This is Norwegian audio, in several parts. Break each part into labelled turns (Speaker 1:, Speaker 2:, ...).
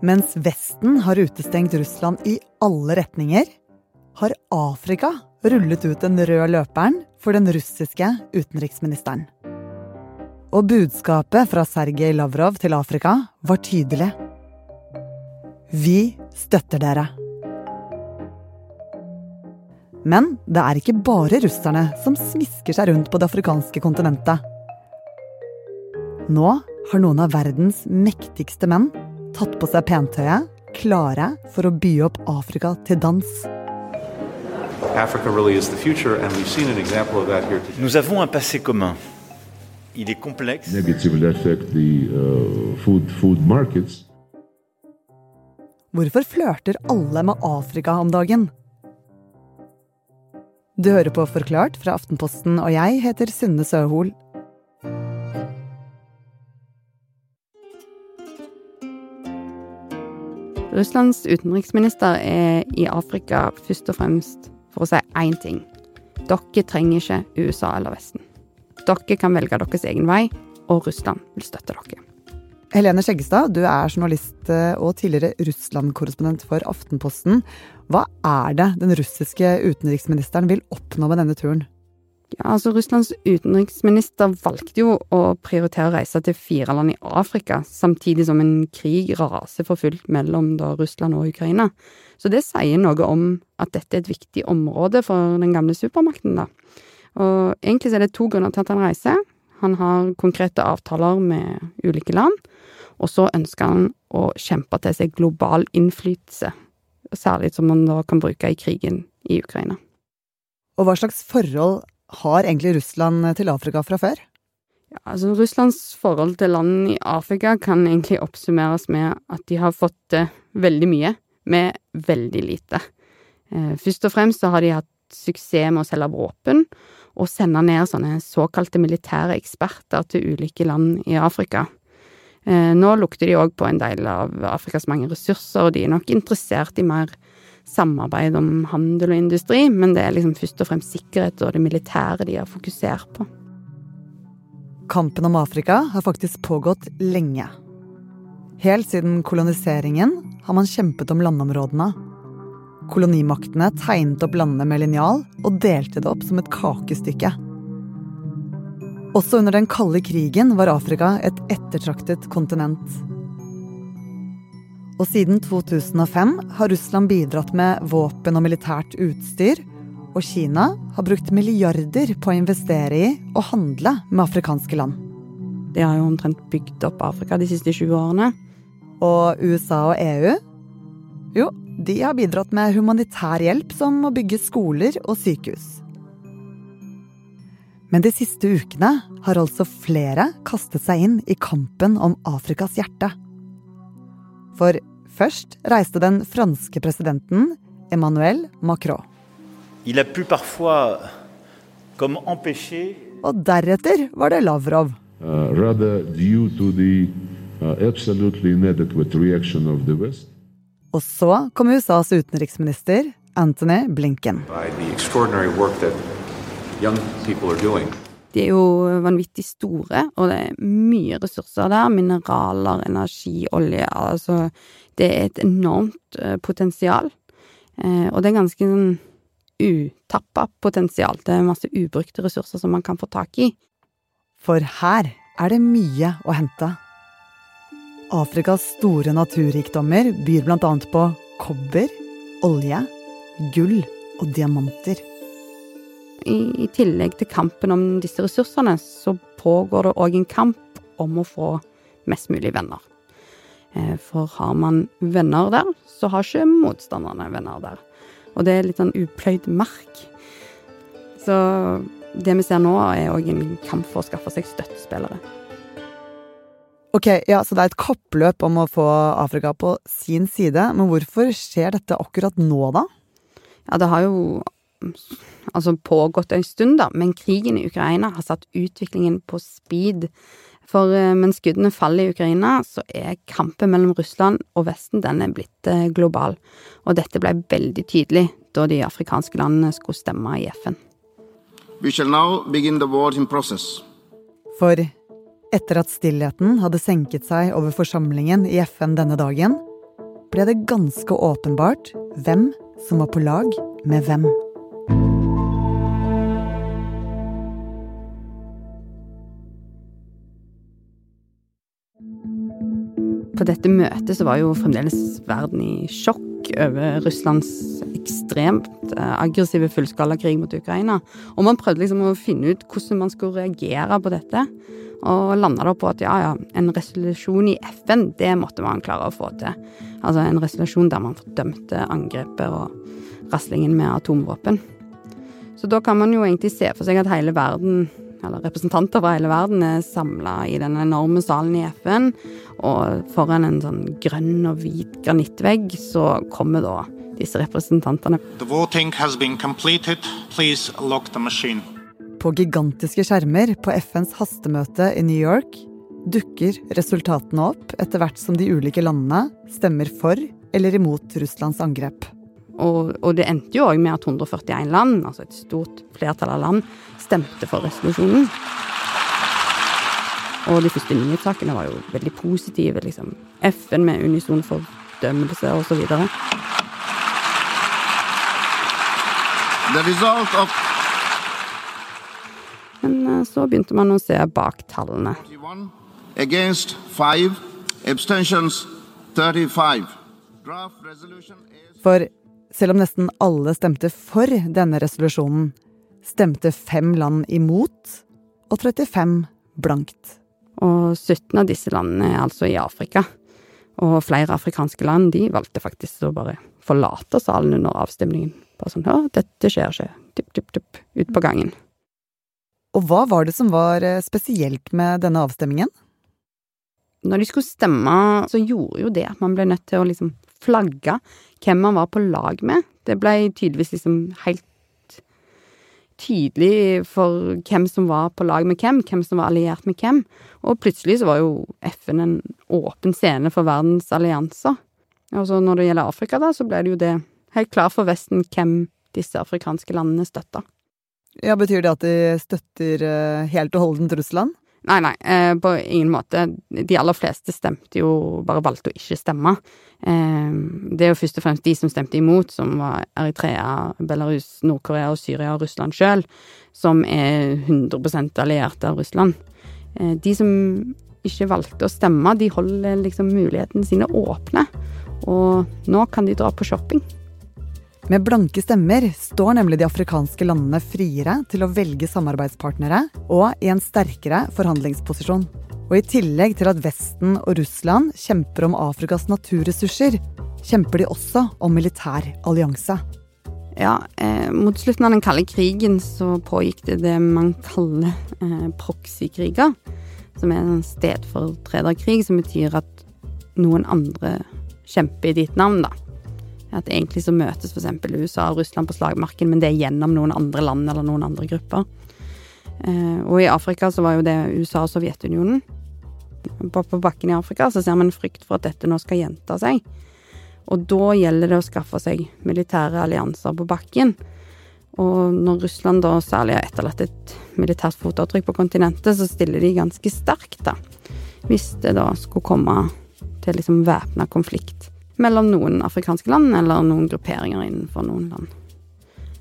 Speaker 1: Mens Vesten har utestengt Russland i alle retninger, har Afrika rullet ut den røde løperen for den russiske utenriksministeren. Og budskapet fra Sergej Lavrov til Afrika var tydelig. Vi støtter dere. Men det er ikke bare russerne som smisker seg rundt på det afrikanske kontinentet. Nå har noen av verdens mektigste menn tatt på seg pentøyet, klare for å by opp Afrika til dans.
Speaker 2: Nous avons un passé commun. Il est complexe.
Speaker 3: Negatively affect the uh, food, food markets.
Speaker 1: Hvorfor flørter alle med Afrika om dagen? Du hører på Forklart fra Aftenposten, og jeg heter Synne Søhol.
Speaker 4: Russlands utenriksminister er i Afrika først og fremst for å si én ting. Dere trenger ikke USA eller Vesten. Dere kan velge deres egen vei, og Russland vil støtte dere.
Speaker 1: Helene Skjeggestad, du er journalist eh, og tidligere Russland-korrespondent for Aftenposten. Hva er det den russiske utenriksministeren vil oppnå med denne turen?
Speaker 4: Ja, altså Russlands utenriksminister valgte jo å prioritere å reise til fire land i Afrika, samtidig som en krig raser for fullt mellom da Russland og Ukraina. Så det sier noe om at dette er et viktig område for den gamle supermakten, da. Og egentlig er det to grunner til at han reiser. Han har konkrete avtaler med ulike land, og så ønsker han å kjempe til seg global innflytelse, særlig som han da kan bruke i krigen i Ukraina.
Speaker 1: Og hva slags forhold har egentlig Russland til Afrika fra før?
Speaker 4: Ja, altså Russlands forhold til land i Afrika kan egentlig oppsummeres med at de har fått eh, veldig mye med veldig lite. Eh, først og fremst så har de hatt suksess med å selge våpen og sende ned sånne såkalte militære eksperter til ulike land i Afrika. Eh, nå lukter de òg på en del av Afrikas mange ressurser, og de er nok interessert i mer samarbeid om handel og industri, men det er liksom først og fremst sikkerhet og det militære de har fokusert på.
Speaker 1: Kampen om Afrika har faktisk pågått lenge. Helt siden koloniseringen har man kjempet om landområdene. Kolonimaktene tegnet opp landene med linjal og delte det opp som et kakestykke. Også under den kalde krigen var Afrika et ettertraktet kontinent. Og siden 2005 har Russland bidratt med våpen og militært utstyr, og Kina har brukt milliarder på å investere i og handle med afrikanske land.
Speaker 4: De har jo omtrent bygd opp Afrika de siste 20 årene.
Speaker 1: Og USA og EU? Jo, de har bidratt med humanitær hjelp, som å bygge skoler og sykehus. Men de siste ukene har altså flere kastet seg inn i kampen om Afrikas hjerte. For først reiste den franske presidenten Emmanuel Macron. Og deretter var det Lavrov.
Speaker 3: Uh, rather due to the uh, absolutely inadequate reaction of the West.
Speaker 1: Og så kom USAs utenriksminister Anthony Blinken.
Speaker 5: By the extraordinary work that young people doing.
Speaker 4: De er jo vanvittig store, og det er mye ressurser der. Mineraler, energi, olje. Altså, det er et enormt uh, potensial. Uh, og det er ganske sånn utappa potensial. Det er masse ubrukte ressurser som man kan få tak i.
Speaker 1: For her er det mye å hente. Afrikas store naturrikdommer byr blant annet på kobber, olje, gull og diamanter.
Speaker 4: I, I, tillegg til kampen om disse ressursene, så pågår det òg en kamp om å få mest mulig venner. Eh, for har man venner der, så har ikke motstanderne venner der. Og det er litt sånn upløyd mark. Så det vi ser nå, er òg en kamp for å skaffe seg støttespillere.
Speaker 1: Ok, ja, Så det er et kappløp om å få Afrika på sin side. Men hvorfor skjer dette akkurat nå, da?
Speaker 4: Ja, det har jo altså pågått en stund, da, men krigen i Ukraina har satt utviklingen på speed. For eh, mens skuddene faller i Ukraina, så er kampen mellom Russland og Vesten den er blitt eh, global. Og dette ble veldig tydelig da de afrikanske landene skulle stemme i FN.
Speaker 6: We shall now begin the voting process.
Speaker 1: For etter at stillheten hadde senket seg over forsamlingen i FN denne dagen, ble det ganske åpenbart hvem som var på lag med hvem.
Speaker 4: På dette møtet så var jo fremdeles verden i sjokk over Russlands ekstremt eh, aggressive fullskalakrig mot Ukraina. Og man prøvde liksom å finne ut hvordan man skulle reagere på dette. Og landa da på at ja, ja, en resolusjon i FN, det måtte man klare å få til. Altså en resolusjon der man fordømte angrepet og raslingen med atomvåpen. Så da kan man jo egentlig se for seg at hele verden eller representanter fra hele verden, er samla i den enorme salen i FN. Og foran en sånn grønn og hvit granittvegg så kommer da disse representantene.
Speaker 1: På gigantiske skjermer på FNs hastemøte i New York dukker resultatene opp etter hvert som de ulike landene stemmer for eller imot Russlands angrep.
Speaker 4: Og, og det endte jo òg med at 141 land, altså et stort flertall av land, stemte for resolusjonen. Og de første nyhetssakene var jo veldig positive. liksom. FN med unison fordømmelse osv. Men eh, så begynte man å se bak tallene.
Speaker 1: For selv om nesten alle stemte for denne resolusjonen, stemte fem land imot og 35 blankt.
Speaker 4: Og 17 av disse landene er altså i Afrika. Og flere afrikanske land de valgte faktisk å bare forlate salen under avstemningen. Bare sånn 'Å, dette skjer ikke. Tipp, tipp, tipp. Ut på gangen.
Speaker 1: Og hva var det som var eh, spesielt med denne avstemmingen?
Speaker 4: Når de skulle stemme, så gjorde jo det at man ble nødt til å liksom flagge hvem man var på lag med. Det ble tydeligvis liksom helt tydelig for hvem som var på lag med hvem, hvem som var alliert med hvem. Og plutselig så var jo FN en åpen scene for verdens allianser. Og så når det gjelder Afrika, da, så ble det jo det helt klart for Vesten hvem disse afrikanske landene støtta.
Speaker 1: Ja, Betyr det at de støtter eh, helt og holdent Russland?
Speaker 4: Nei, nei, eh, på ingen måte. De aller fleste stemte jo Bare valgte å ikke stemme. Eh, det er jo først og fremst de som stemte imot, som var Eritrea, Belarus, Nord-Korea og Syria og Russland sjøl, som er 100 allierte av Russland. Eh, de som ikke valgte å stemme, de holder liksom mulighetene sine åpne. Og nå kan de dra på shopping.
Speaker 1: Med blanke stemmer står nemlig de afrikanske landene friere til å velge samarbeidspartnere og i en sterkere forhandlingsposisjon. Og i tillegg til at Vesten og Russland kjemper om Afrikas naturressurser, kjemper de også om militær allianse.
Speaker 4: Ja, eh, mot slutten av den kalde krigen så pågikk det det man kaller eh, proxykriger. Som er en stedfortrederkrig, som betyr at noen andre kjemper i ditt navn, da. At egentlig så møtes f.eks. USA og Russland på slagmarken, men det er gjennom noen andre land eller noen andre grupper. Eh, og i Afrika så var jo det USA og Sovjetunionen. På, bakken i Afrika så ser man frykt for at dette nå skal gjenta seg. Og da gjelder det å skaffe seg militære allianser på bakken. Og når Russland da særlig har etterlatt et militært fotavtrykk på kontinentet, så stiller de ganske sterkt, da. Hvis det da skulle komme til liksom væpna konflikt mellom noen afrikanske land, eller noen grupperinger innenfor noen land.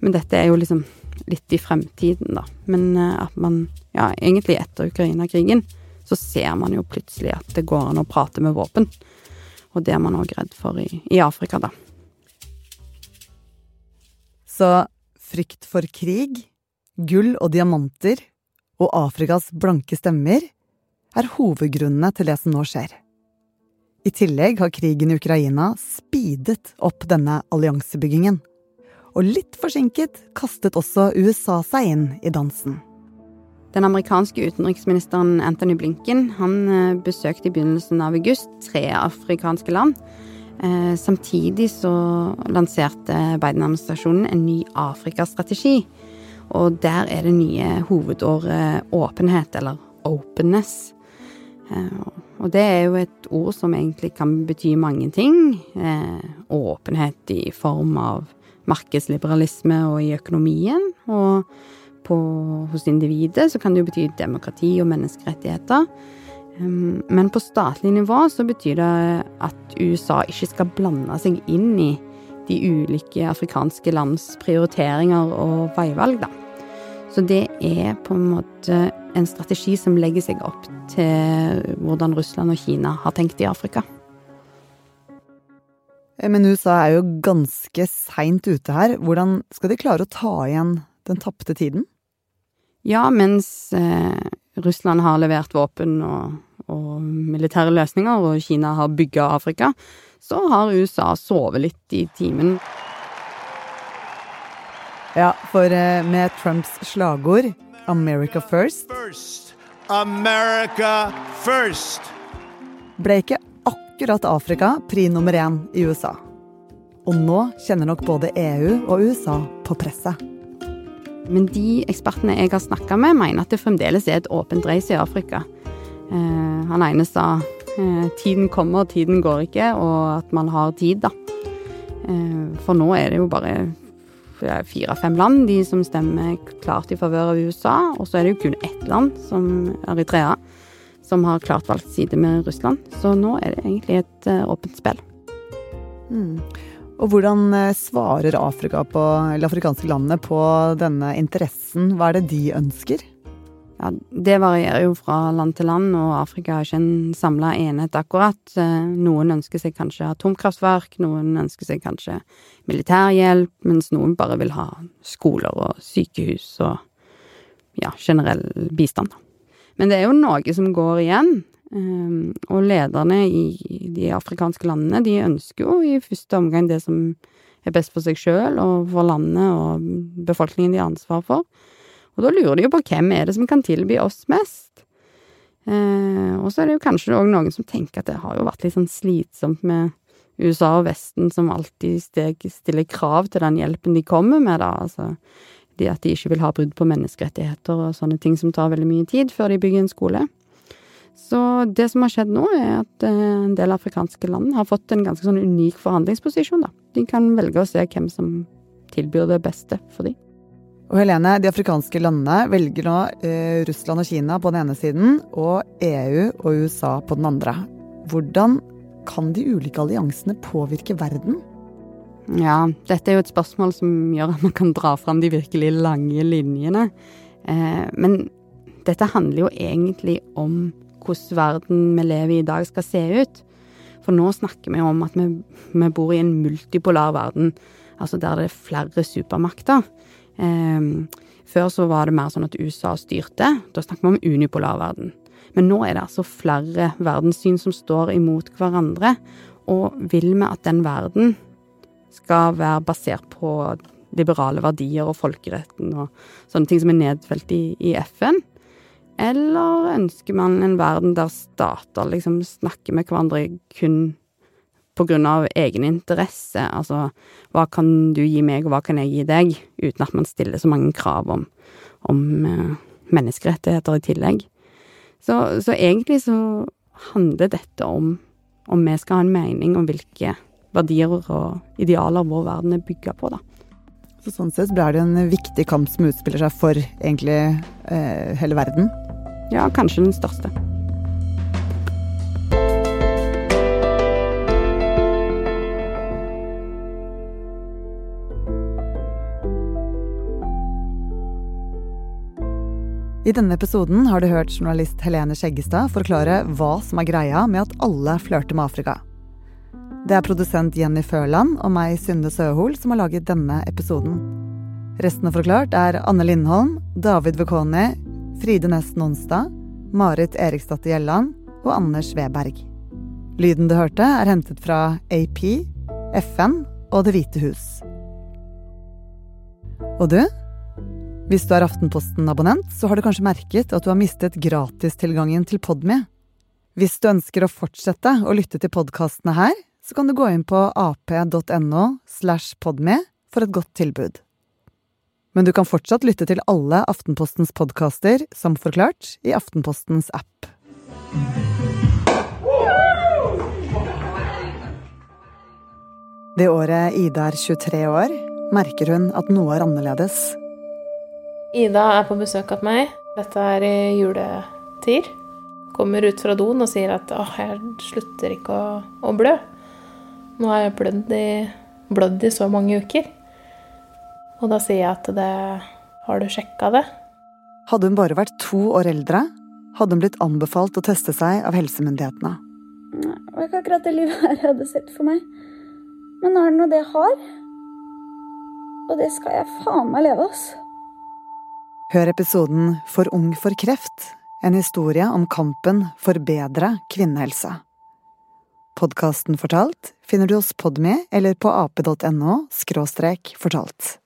Speaker 4: Men dette er jo liksom litt i fremtiden, da. Men eh, at man, ja, egentlig etter Ukraina-krigen, så ser man jo plutselig at det går an å prate med våpen. Og det er man òg redd for i, i Afrika, da.
Speaker 1: Så frykt for krig, gull og diamanter og Afrikas blanke stemmer er hovedgrunnene til det som nå skjer. I tillegg har krigen i Ukraina speedet opp denne alliansebyggingen. Og litt forsinket kastet også USA seg inn i dansen.
Speaker 4: Den amerikanske utenriksministeren Anthony Blinken han eh, besøkte i begynnelsen av august tre afrikanske land. Eh, samtidig så lanserte Biden-administrasjonen en ny Afrikastrategi. Og der er det nye hovedåret åpenhet, eller openness. Eh, og det er jo et ord som egentlig kan bety mange ting. Eh, åpenhet i form av markedsliberalisme og i økonomien. Og på, hos individet så kan det jo bety demokrati og menneskerettigheter. Men på statlig nivå så betyr det at USA ikke skal blande seg inn i de ulike afrikanske lands prioriteringer og veivalg, da. Så det er på en måte en strategi som legger seg opp til hvordan Russland og Kina har tenkt i Afrika.
Speaker 1: Men USA er jo ganske seint ute her. Hvordan skal de klare å ta igjen den tapte tiden?
Speaker 4: Ja, mens eh, Russland har levert våpen og, og, militære løsninger, og Kina har bygga Afrika, så har USA sovet litt i timen.
Speaker 1: Ja, for eh, med Trumps slagord 'America first',
Speaker 7: First. America first.
Speaker 1: ble ikke akkurat Afrika pri nummer én i USA. Og nå kjenner nok både EU og USA på presset.
Speaker 4: Men de ekspertene jeg har snakka med, mener at det fremdeles er et åpent race i Afrika. Eh, han ene sa eh, tiden kommer, tiden går ikke, og at man har tid, da. Eh, for nå er det jo bare fire-fem land de som stemmer klart i favør av USA, og så er det jo kun ett land, som Eritrea, som har klart valgt side med Russland. Så nå er det egentlig et uh, åpent spill.
Speaker 1: Mm. Og hvordan eh, svarer Afrika på, eller afrikanske landene på denne interessen? Hva er det de ønsker?
Speaker 4: Ja, Det varierer jo fra land til land, og Afrika er ikke en samla enhet akkurat. Eh, noen ønsker seg kanskje atomkraftverk, noen ønsker seg kanskje militærhjelp, mens noen bare vil ha skoler og sykehus og ja, generell bistand. Men det er jo noe som går igjen. Um, og lederne i de afrikanske landene, de ønsker jo i første omgang det som er best for seg sjøl og for landet og befolkningen de har ansvar for. Og da lurer de jo på hvem er det som kan tilby oss mest. Eh, og så er det jo kanskje òg noen som tenker at det har jo vært litt sånn slitsomt med USA og Vesten som alltid stiller krav til den hjelpen de kommer med, da. Altså de at de ikke vil ha brudd på menneskerettigheter og sånne ting som tar veldig mye tid før de bygger en skole. Så det som har skjedd nå, er at eh, en del afrikanske land har fått en ganske sånn unik forhandlingsposisjon, da. De kan velge å se hvem som tilbyr det beste for dem.
Speaker 1: Og Helene, de afrikanske landene velger nå eh, Russland og Kina på den ene siden, og EU og USA på den andre. Hvordan kan de ulike alliansene påvirke verden?
Speaker 4: Ja, dette er jo et spørsmål som gjør at man kan dra fram de virkelig lange linjene. Eh, men dette handler jo egentlig om hvordan verden vi lever i i dag skal se ut. For nå snakker vi om at vi, vi bor i en multipolar verden, altså der det er flere supermakter. Eh, før så var det mer sånn at USA styrte. Da snakker vi om unipolar verden. Men nå er det altså flere verdenssyn som står imot hverandre. Og vil vi at den verden skal være basert på liberale verdier og folkeretten og sånne ting som er nedfelt i, i FN? Eller ønsker man en verden der stater liksom snakker med hverandre kun på grunn av egen interesse? Altså, hva kan du gi meg, og hva kan jeg gi deg? Uten at man stiller så mange krav om, om uh, menneskerettigheter i tillegg. Så, så, egentlig så handler dette om om vi skal ha en mening om hvilke verdier og idealer vår verden er bygga på, da.
Speaker 1: Så sånn sett blir det en viktig kamp som utspiller seg for egentlig eh, hele verden?
Speaker 4: Ja, kanskje den største.
Speaker 1: I denne episoden har du hørt journalist Helene Skjeggestad forklare hva som er greia med at alle flørter med Afrika. Det er produsent Jenny Førland og meg, Synne Søhol, som har laget denne episoden. Resten av Forklart er Anne Lindholm, David Vekoni, Fride Næss Nonstad, Marit Eriksdatter Gjelland og Anders Weberg. Lyden du hørte, er hentet fra AP, FN og Det hvite hus. Og du? Hvis du er Aftenposten-abonnent, så har du kanskje merket at du har mistet gratistilgangen til Podme. Hvis du ønsker å fortsette å lytte til podkastene her, så kan du gå inn på ap.no slash podme for et godt tilbud. Men du kan fortsatt lytte til alle Aftenpostens podkaster som forklart i Aftenpostens app. Det året Ida er 23 år, merker hun at noe er annerledes.
Speaker 8: Ida er på besøk hos meg. Dette er i juletid. kommer ut fra doen og sier at åh, jeg slutter ikke å, å blø. Nå har jeg blødd i, blødd i så mange uker. Og da sier jeg at det Har du sjekka det?
Speaker 1: Hadde hun bare vært to år eldre, hadde hun blitt anbefalt å teste seg av helsemyndighetene.
Speaker 9: Det var ikke akkurat det livet her jeg hadde sett for meg. Men nå er det nå det jeg har. Og det skal jeg faen meg leve, altså.
Speaker 1: Hør episoden For ung for kreft, en historie om kampen for bedre kvinnehelse. Podkasten Fortalt finner du hos Podme eller på ap.no fortalt.